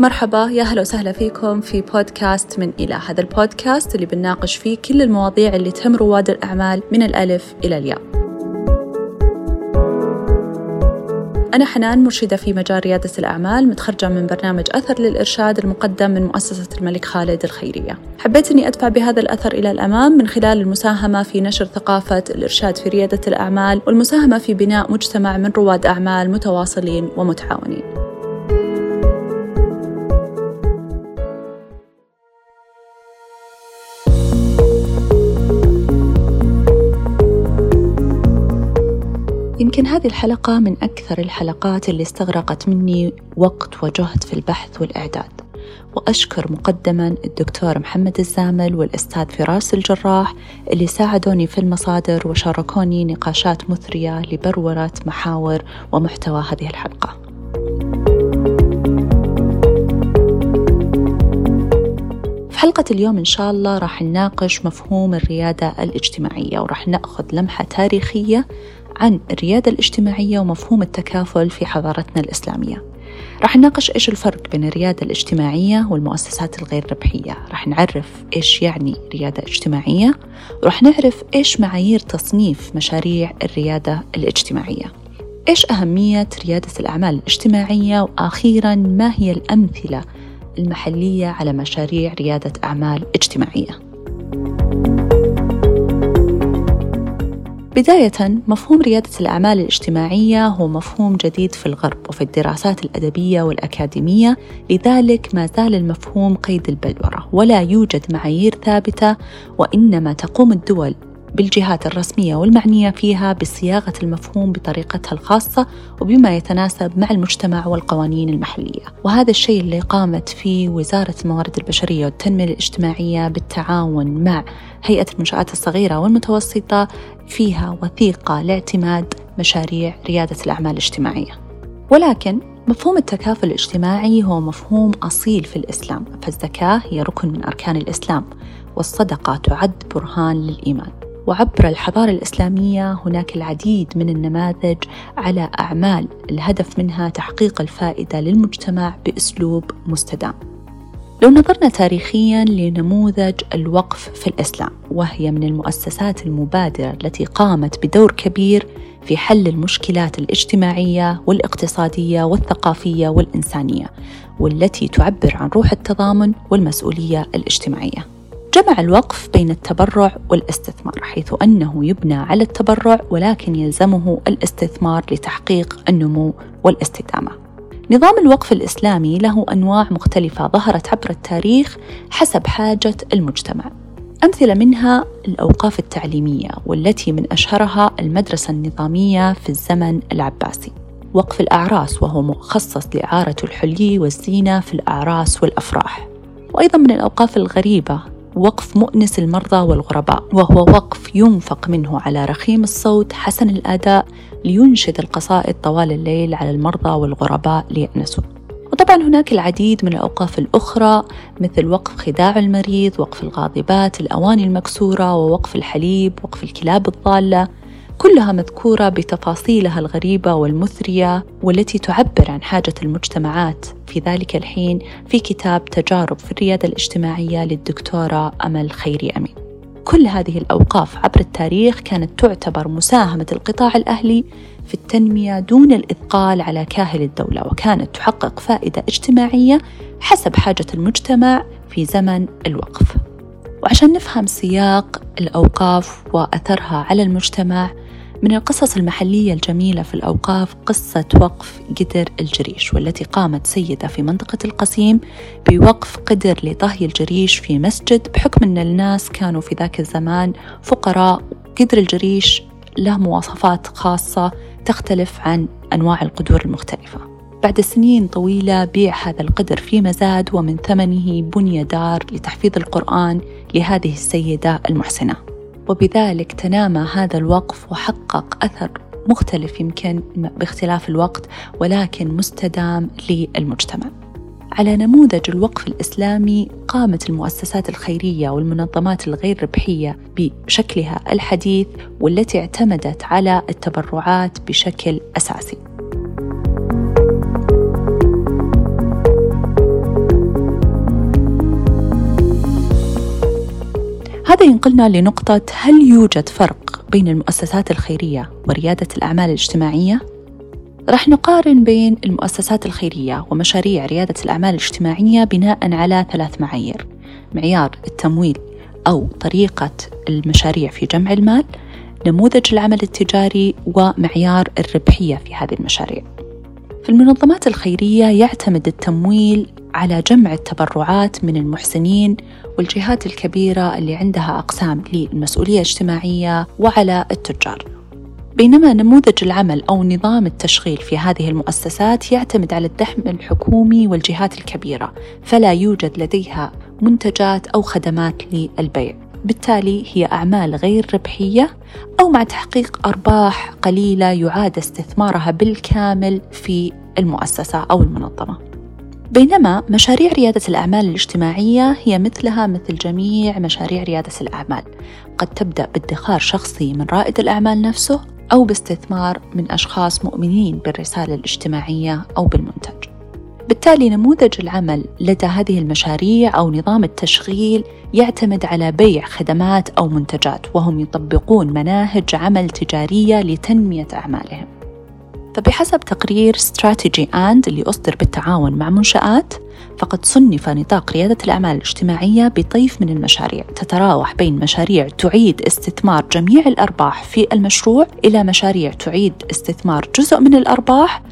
مرحبا يا هلا وسهلا فيكم في بودكاست من إلى هذا البودكاست اللي بنناقش فيه كل المواضيع اللي تهم رواد الأعمال من الألف إلى الياء. أنا حنان مرشدة في مجال ريادة الأعمال متخرجة من برنامج أثر للإرشاد المقدم من مؤسسة الملك خالد الخيرية. حبيت أني أدفع بهذا الأثر إلى الأمام من خلال المساهمة في نشر ثقافة الإرشاد في ريادة الأعمال والمساهمة في بناء مجتمع من رواد أعمال متواصلين ومتعاونين. يمكن هذه الحلقة من أكثر الحلقات اللي استغرقت مني وقت وجهد في البحث والإعداد. وأشكر مقدما الدكتور محمد الزامل والأستاذ فراس الجراح اللي ساعدوني في المصادر وشاركوني نقاشات مثرية لبرورة محاور ومحتوى هذه الحلقة. في حلقة اليوم إن شاء الله راح نناقش مفهوم الريادة الاجتماعية وراح نأخذ لمحة تاريخية عن الريادة الاجتماعية ومفهوم التكافل في حضارتنا الإسلامية. راح نناقش إيش الفرق بين الريادة الاجتماعية والمؤسسات الغير ربحية. راح نعرف إيش يعني ريادة اجتماعية وراح نعرف إيش معايير تصنيف مشاريع الريادة الاجتماعية. إيش أهمية ريادة الأعمال الاجتماعية؟ وأخيرا ما هي الأمثلة المحلية على مشاريع ريادة أعمال اجتماعية؟ بداية مفهوم ريادة الأعمال الاجتماعية هو مفهوم جديد في الغرب وفي الدراسات الأدبية والأكاديمية. لذلك ما زال المفهوم قيد البلورة ولا يوجد معايير ثابتة وإنما تقوم الدول بالجهات الرسمية والمعنية فيها بصياغة المفهوم بطريقتها الخاصة وبما يتناسب مع المجتمع والقوانين المحلية. وهذا الشيء اللي قامت فيه وزارة الموارد البشرية والتنمية الاجتماعية بالتعاون مع هيئة المنشآت الصغيرة والمتوسطة فيها وثيقة لاعتماد مشاريع ريادة الأعمال الاجتماعية. ولكن مفهوم التكافل الاجتماعي هو مفهوم أصيل في الإسلام فالزكاة هي ركن من أركان الإسلام والصدقة تعد برهان للإيمان. وعبر الحضارة الإسلامية هناك العديد من النماذج على أعمال الهدف منها تحقيق الفائدة للمجتمع بأسلوب مستدام. لو نظرنا تاريخيا لنموذج الوقف في الإسلام وهي من المؤسسات المبادرة التي قامت بدور كبير في حل المشكلات الاجتماعية والاقتصادية والثقافية والإنسانية والتي تعبر عن روح التضامن والمسؤولية الاجتماعية. جمع الوقف بين التبرع والاستثمار حيث أنه يبنى على التبرع ولكن يلزمه الاستثمار لتحقيق النمو والاستدامة. نظام الوقف الإسلامي له أنواع مختلفة ظهرت عبر التاريخ حسب حاجة المجتمع. أمثلة منها الأوقاف التعليمية والتي من أشهرها المدرسة النظامية في الزمن العباسي. وقف الأعراس وهو مخصص لإعارة الحلي والزينة في الأعراس والأفراح. وأيضا من الأوقاف الغريبة وقف مؤنس المرضى والغرباء وهو وقف ينفق منه على رخيم الصوت حسن الأداء لينشد القصائد طوال الليل على المرضى والغرباء ليأنسوا. وطبعا هناك العديد من الأوقاف الأخرى مثل وقف خداع المريض وقف الغاضبات الأواني المكسورة ووقف الحليب وقف الكلاب الضالة. كلها مذكورة بتفاصيلها الغريبة والمثرية والتي تعبر عن حاجة المجتمعات في ذلك الحين في كتاب تجارب في الريادة الاجتماعية للدكتورة أمل خيري أمين. كل هذه الأوقاف عبر التاريخ كانت تعتبر مساهمة القطاع الأهلي في التنمية دون الإثقال على كاهل الدولة وكانت تحقق فائدة اجتماعية حسب حاجة المجتمع في زمن الوقف. وعشان نفهم سياق الأوقاف وأثرها على المجتمع من القصص المحلية الجميلة في الأوقاف قصة وقف قدر الجريش والتي قامت سيدة في منطقة القصيم بوقف قدر لطهي الجريش في مسجد. بحكم أن الناس كانوا في ذاك الزمان فقراء قدر الجريش له مواصفات خاصة تختلف عن أنواع القدور المختلفة. بعد سنين طويلة بيع هذا القدر في مزاد ومن ثمنه بني دار لتحفيظ القرآن لهذه السيدة المحسنة. وبذلك تنامى هذا الوقف وحقق أثر مختلف يمكن باختلاف الوقت ولكن مستدام للمجتمع. على نموذج الوقف الإسلامي قامت المؤسسات الخيرية والمنظمات الغير ربحية بشكلها الحديث والتي اعتمدت على التبرعات بشكل أساسي. هذا ينقلنا لنقطة هل يوجد فرق بين المؤسسات الخيرية وريادة الأعمال الاجتماعية؟ رح نقارن بين المؤسسات الخيرية ومشاريع ريادة الأعمال الاجتماعية بناء على ثلاث معايير معيار التمويل أو طريقة المشاريع في جمع المال نموذج العمل التجاري ومعيار الربحية في هذه المشاريع في المنظمات الخيرية يعتمد التمويل على جمع التبرعات من المحسنين والجهات الكبيرة اللي عندها أقسام للمسؤولية الاجتماعية وعلى التجار. بينما نموذج العمل أو نظام التشغيل في هذه المؤسسات يعتمد على الدعم الحكومي والجهات الكبيرة فلا يوجد لديها منتجات أو خدمات للبيع. بالتالي هي أعمال غير ربحية أو مع تحقيق أرباح قليلة يعاد استثمارها بالكامل في المؤسسة أو المنظمة. بينما مشاريع ريادة الأعمال الاجتماعية هي مثلها مثل جميع مشاريع ريادة الأعمال. قد تبدأ بادخار شخصي من رائد الأعمال نفسه أو باستثمار من أشخاص مؤمنين بالرسالة الاجتماعية أو بالمنتج. بالتالي نموذج العمل لدى هذه المشاريع أو نظام التشغيل يعتمد على بيع خدمات أو منتجات وهم يطبقون مناهج عمل تجارية لتنمية أعمالهم. فبحسب تقرير استراتيجي آند اللي أصدر بالتعاون مع منشآت فقد صنف نطاق ريادة الأعمال الاجتماعية بطيف من المشاريع تتراوح بين مشاريع تعيد استثمار جميع الأرباح في المشروع إلى مشاريع تعيد استثمار جزء من الأرباح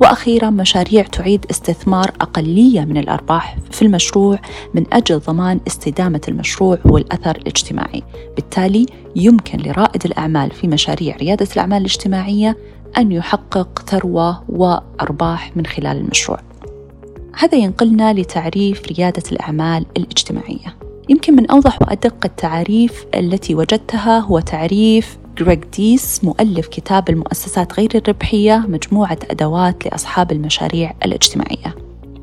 وأخيرا مشاريع تعيد استثمار أقلية من الأرباح في المشروع من أجل ضمان استدامة المشروع والأثر الاجتماعي، بالتالي يمكن لرائد الأعمال في مشاريع ريادة الأعمال الاجتماعية أن يحقق ثروة وأرباح من خلال المشروع. هذا ينقلنا لتعريف ريادة الأعمال الاجتماعية. يمكن من أوضح وأدق التعاريف التي وجدتها هو تعريف غريغ ديس مؤلف كتاب المؤسسات غير الربحية مجموعة أدوات لأصحاب المشاريع الاجتماعية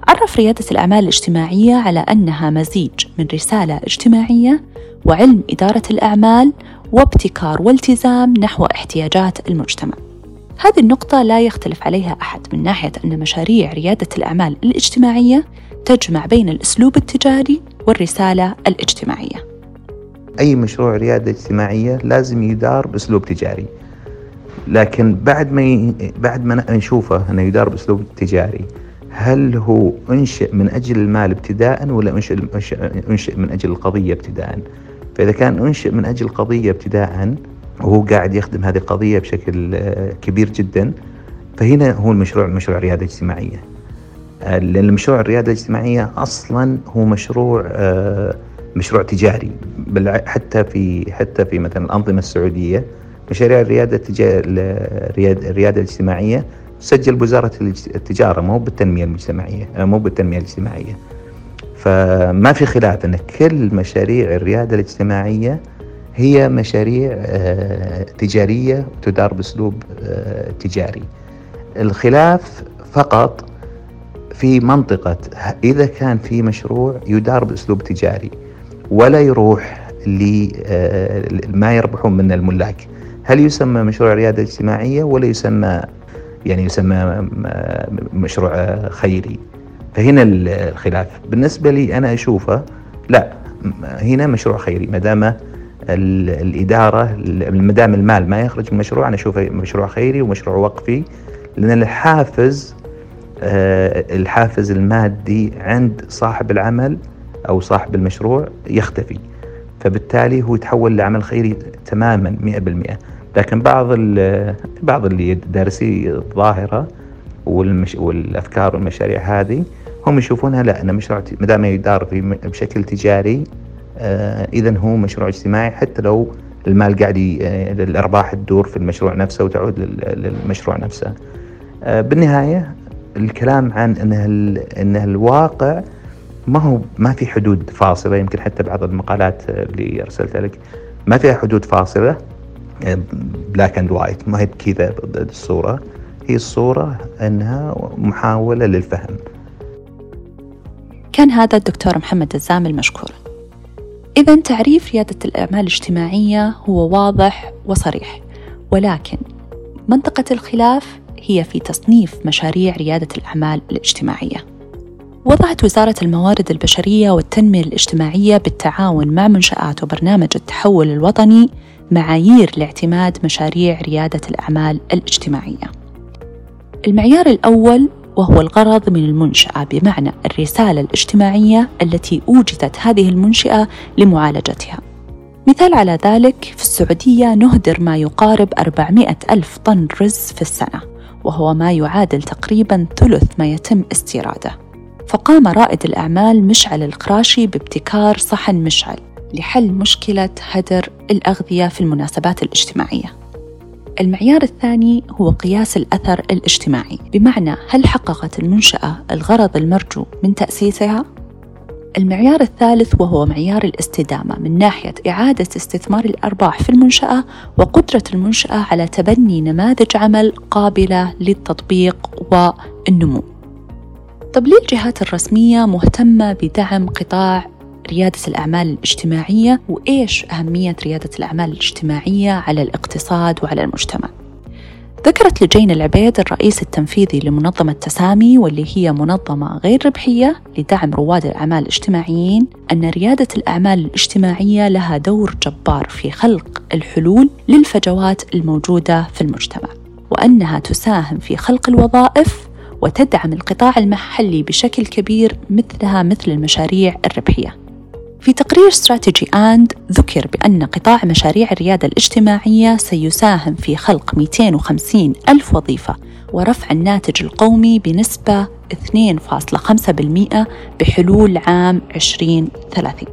عرف ريادة الأعمال الاجتماعية على أنها مزيج من رسالة اجتماعية وعلم إدارة الأعمال وابتكار والتزام نحو احتياجات المجتمع هذه النقطة لا يختلف عليها أحد من ناحية أن مشاريع ريادة الأعمال الاجتماعية تجمع بين الأسلوب التجاري والرسالة الاجتماعية. أي مشروع ريادة اجتماعية لازم يدار بأسلوب تجاري. لكن بعد ما ي... بعد ما نشوفه أنه يدار بأسلوب تجاري هل هو أنشئ من أجل المال ابتداء ولا أنشئ, أنشئ من أجل القضية ابتداء؟ فإذا كان أنشئ من أجل القضية ابتداء وهو قاعد يخدم هذه القضية بشكل آه، كبير جدا. فهنا هو المشروع مشروع ريادة اجتماعية آه، لأن مشروع الريادة الاجتماعية أصلا هو مشروع آه مشروع تجاري. بل حتى في حتى في مثلا الأنظمة السعودية مشاريع الريادة الريادة الاجتماعية تسجل بوزارة التجارة مو بالتنمية المجتمعية مو بالتنمية الاجتماعية. فما في خلاف أن كل مشاريع الريادة الاجتماعية هي مشاريع آه، تجارية تدار بأسلوب آه، تجاري. الخلاف فقط في منطقة إذا كان في مشروع يدار بأسلوب تجاري ولا يروح لما آه، يربحون منه الملاك. هل يسمى مشروع ريادة اجتماعية ولا يسمى يعني يسمى مشروع خيري؟ فهنا الخلاف. بالنسبة لي أنا أشوفه لا هنا مشروع خيري ما دام الإدارة ما دام المال ما يخرج من المشروع أنا أشوفه مشروع خيري ومشروع وقفي لأن الحافز آه، الحافز المادي عند صاحب العمل أو صاحب المشروع يختفي. فبالتالي هو يتحول لعمل خيري تماما 100% لكن بعض بعض اللي دارسي الظاهرة والمش والأفكار والمشاريع هذه هم يشوفونها لا أن مشروع ما دام يدار بشكل تجاري آه إذا هو مشروع اجتماعي حتى لو المال قاعد الأرباح تدور في المشروع نفسه وتعود للمشروع نفسه. آه بالنهاية الكلام عن أنه, أنه الواقع ما هو ما في حدود فاصلة يمكن حتى بعض المقالات اللي أرسلتها لك ما فيها حدود فاصلة black and white ما هي بكذا الصورة. هي الصورة إنها محاولة للفهم. كان هذا الدكتور محمد الزامل المشكور إذا تعريف ريادة الأعمال الاجتماعية هو واضح وصريح ولكن منطقة الخلاف هي في تصنيف مشاريع ريادة الأعمال الاجتماعية وضعت وزارة الموارد البشرية والتنمية الاجتماعية بالتعاون مع منشآت وبرنامج التحول الوطني معايير لاعتماد مشاريع ريادة الأعمال الاجتماعية. المعيار الأول وهو الغرض من المنشأة بمعنى الرسالة الاجتماعية التي أوجدت هذه المنشأة لمعالجتها. مثال على ذلك في السعودية نهدر ما يقارب 400 ألف طن رز في السنة وهو ما يعادل تقريبا ثلث ما يتم استيراده فقام رائد الأعمال مشعل القراشي بابتكار صحن مشعل لحل مشكلة هدر الأغذية في المناسبات الاجتماعية المعيار الثاني هو قياس الأثر الاجتماعي بمعنى هل حققت المنشأة الغرض المرجو من تأسيسها؟ المعيار الثالث وهو معيار الاستدامة من ناحية إعادة استثمار الأرباح في المنشأة وقدرة المنشأة على تبني نماذج عمل قابلة للتطبيق والنمو. طب ليه الجهات الرسمية مهتمة بدعم قطاع ريادة الأعمال الاجتماعية وإيش أهمية ريادة الأعمال الاجتماعية على الاقتصاد وعلى المجتمع؟ ذكرت لجين العبيد الرئيس التنفيذي لمنظمة تسامي واللي هي منظمة غير ربحية لدعم رواد الأعمال الاجتماعيين أن ريادة الأعمال الاجتماعية لها دور جبار في خلق الحلول للفجوات الموجودة في المجتمع وأنها تساهم في خلق الوظائف وتدعم القطاع المحلي بشكل كبير مثلها مثل المشاريع الربحية في تقرير استراتيجي آند ذكر بأن قطاع مشاريع الريادة الاجتماعية سيساهم في خلق 250 ألف وظيفة ورفع الناتج القومي بنسبة 2.5% بحلول عام 2030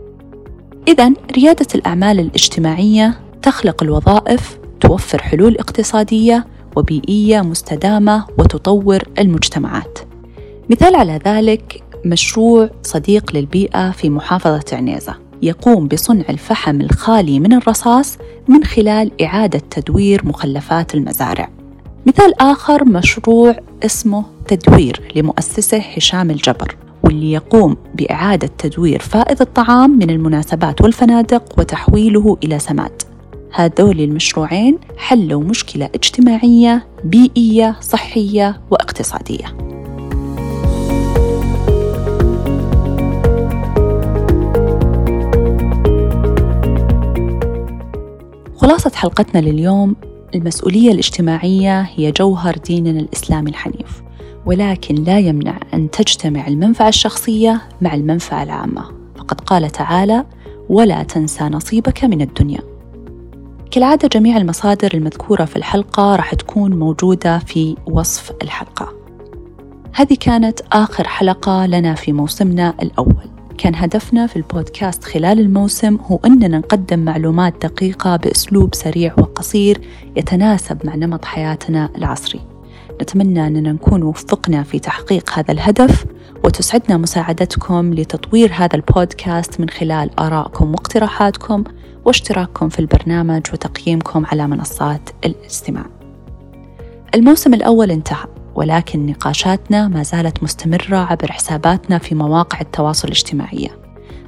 إذا ريادة الأعمال الاجتماعية تخلق الوظائف توفر حلول اقتصادية وبيئية مستدامة وتطور المجتمعات. مثال على ذلك مشروع صديق للبيئة في محافظة عنيزة يقوم بصنع الفحم الخالي من الرصاص من خلال إعادة تدوير مخلفات المزارع. مثال آخر مشروع اسمه تدوير لمؤسسة هشام الجبر واللي يقوم بإعادة تدوير فائض الطعام من المناسبات والفنادق وتحويله إلى سماد. هذول المشروعين حلوا مشكلة اجتماعية، بيئية، صحية واقتصادية. خلاصة حلقتنا لليوم المسؤولية الاجتماعية هي جوهر ديننا الإسلامي الحنيف ولكن لا يمنع أن تجتمع المنفعة الشخصية مع المنفعة العامة. فقد قال تعالى ولا تنسى نصيبك من الدنيا. كالعادة جميع المصادر المذكورة في الحلقة راح تكون موجودة في وصف الحلقة. هذه كانت آخر حلقة لنا في موسمنا الأول. كان هدفنا في البودكاست خلال الموسم هو أننا نقدم معلومات دقيقة بأسلوب سريع وقصير يتناسب مع نمط حياتنا العصري نتمنى أننا نكون وفقنا في تحقيق هذا الهدف وتسعدنا مساعدتكم لتطوير هذا البودكاست من خلال آرائكم واقتراحاتكم واشتراككم في البرنامج وتقييمكم على منصات الاستماع. الموسم الأول انتهى ولكن نقاشاتنا ما زالت مستمرة عبر حساباتنا في مواقع التواصل الاجتماعية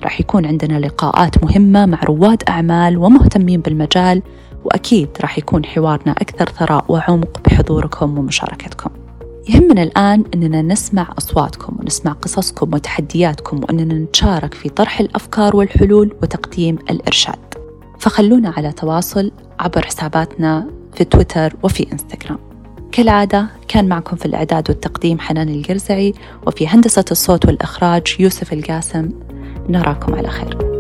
راح يكون عندنا لقاءات مهمة مع رواد أعمال ومهتمين بالمجال وأكيد راح يكون حوارنا أكثر ثراء وعمق بحضوركم ومشاركتكم. يهمنا الآن أننا نسمع أصواتكم ونسمع قصصكم وتحدياتكم وأننا نتشارك في طرح الأفكار والحلول وتقديم الإرشاد. فخلونا على تواصل عبر حساباتنا في تويتر وفي إنستغرام. كالعادة كان معكم في الإعداد والتقديم حنان القرزعي وفي هندسة الصوت والإخراج يوسف القاسم. نراكم على خير.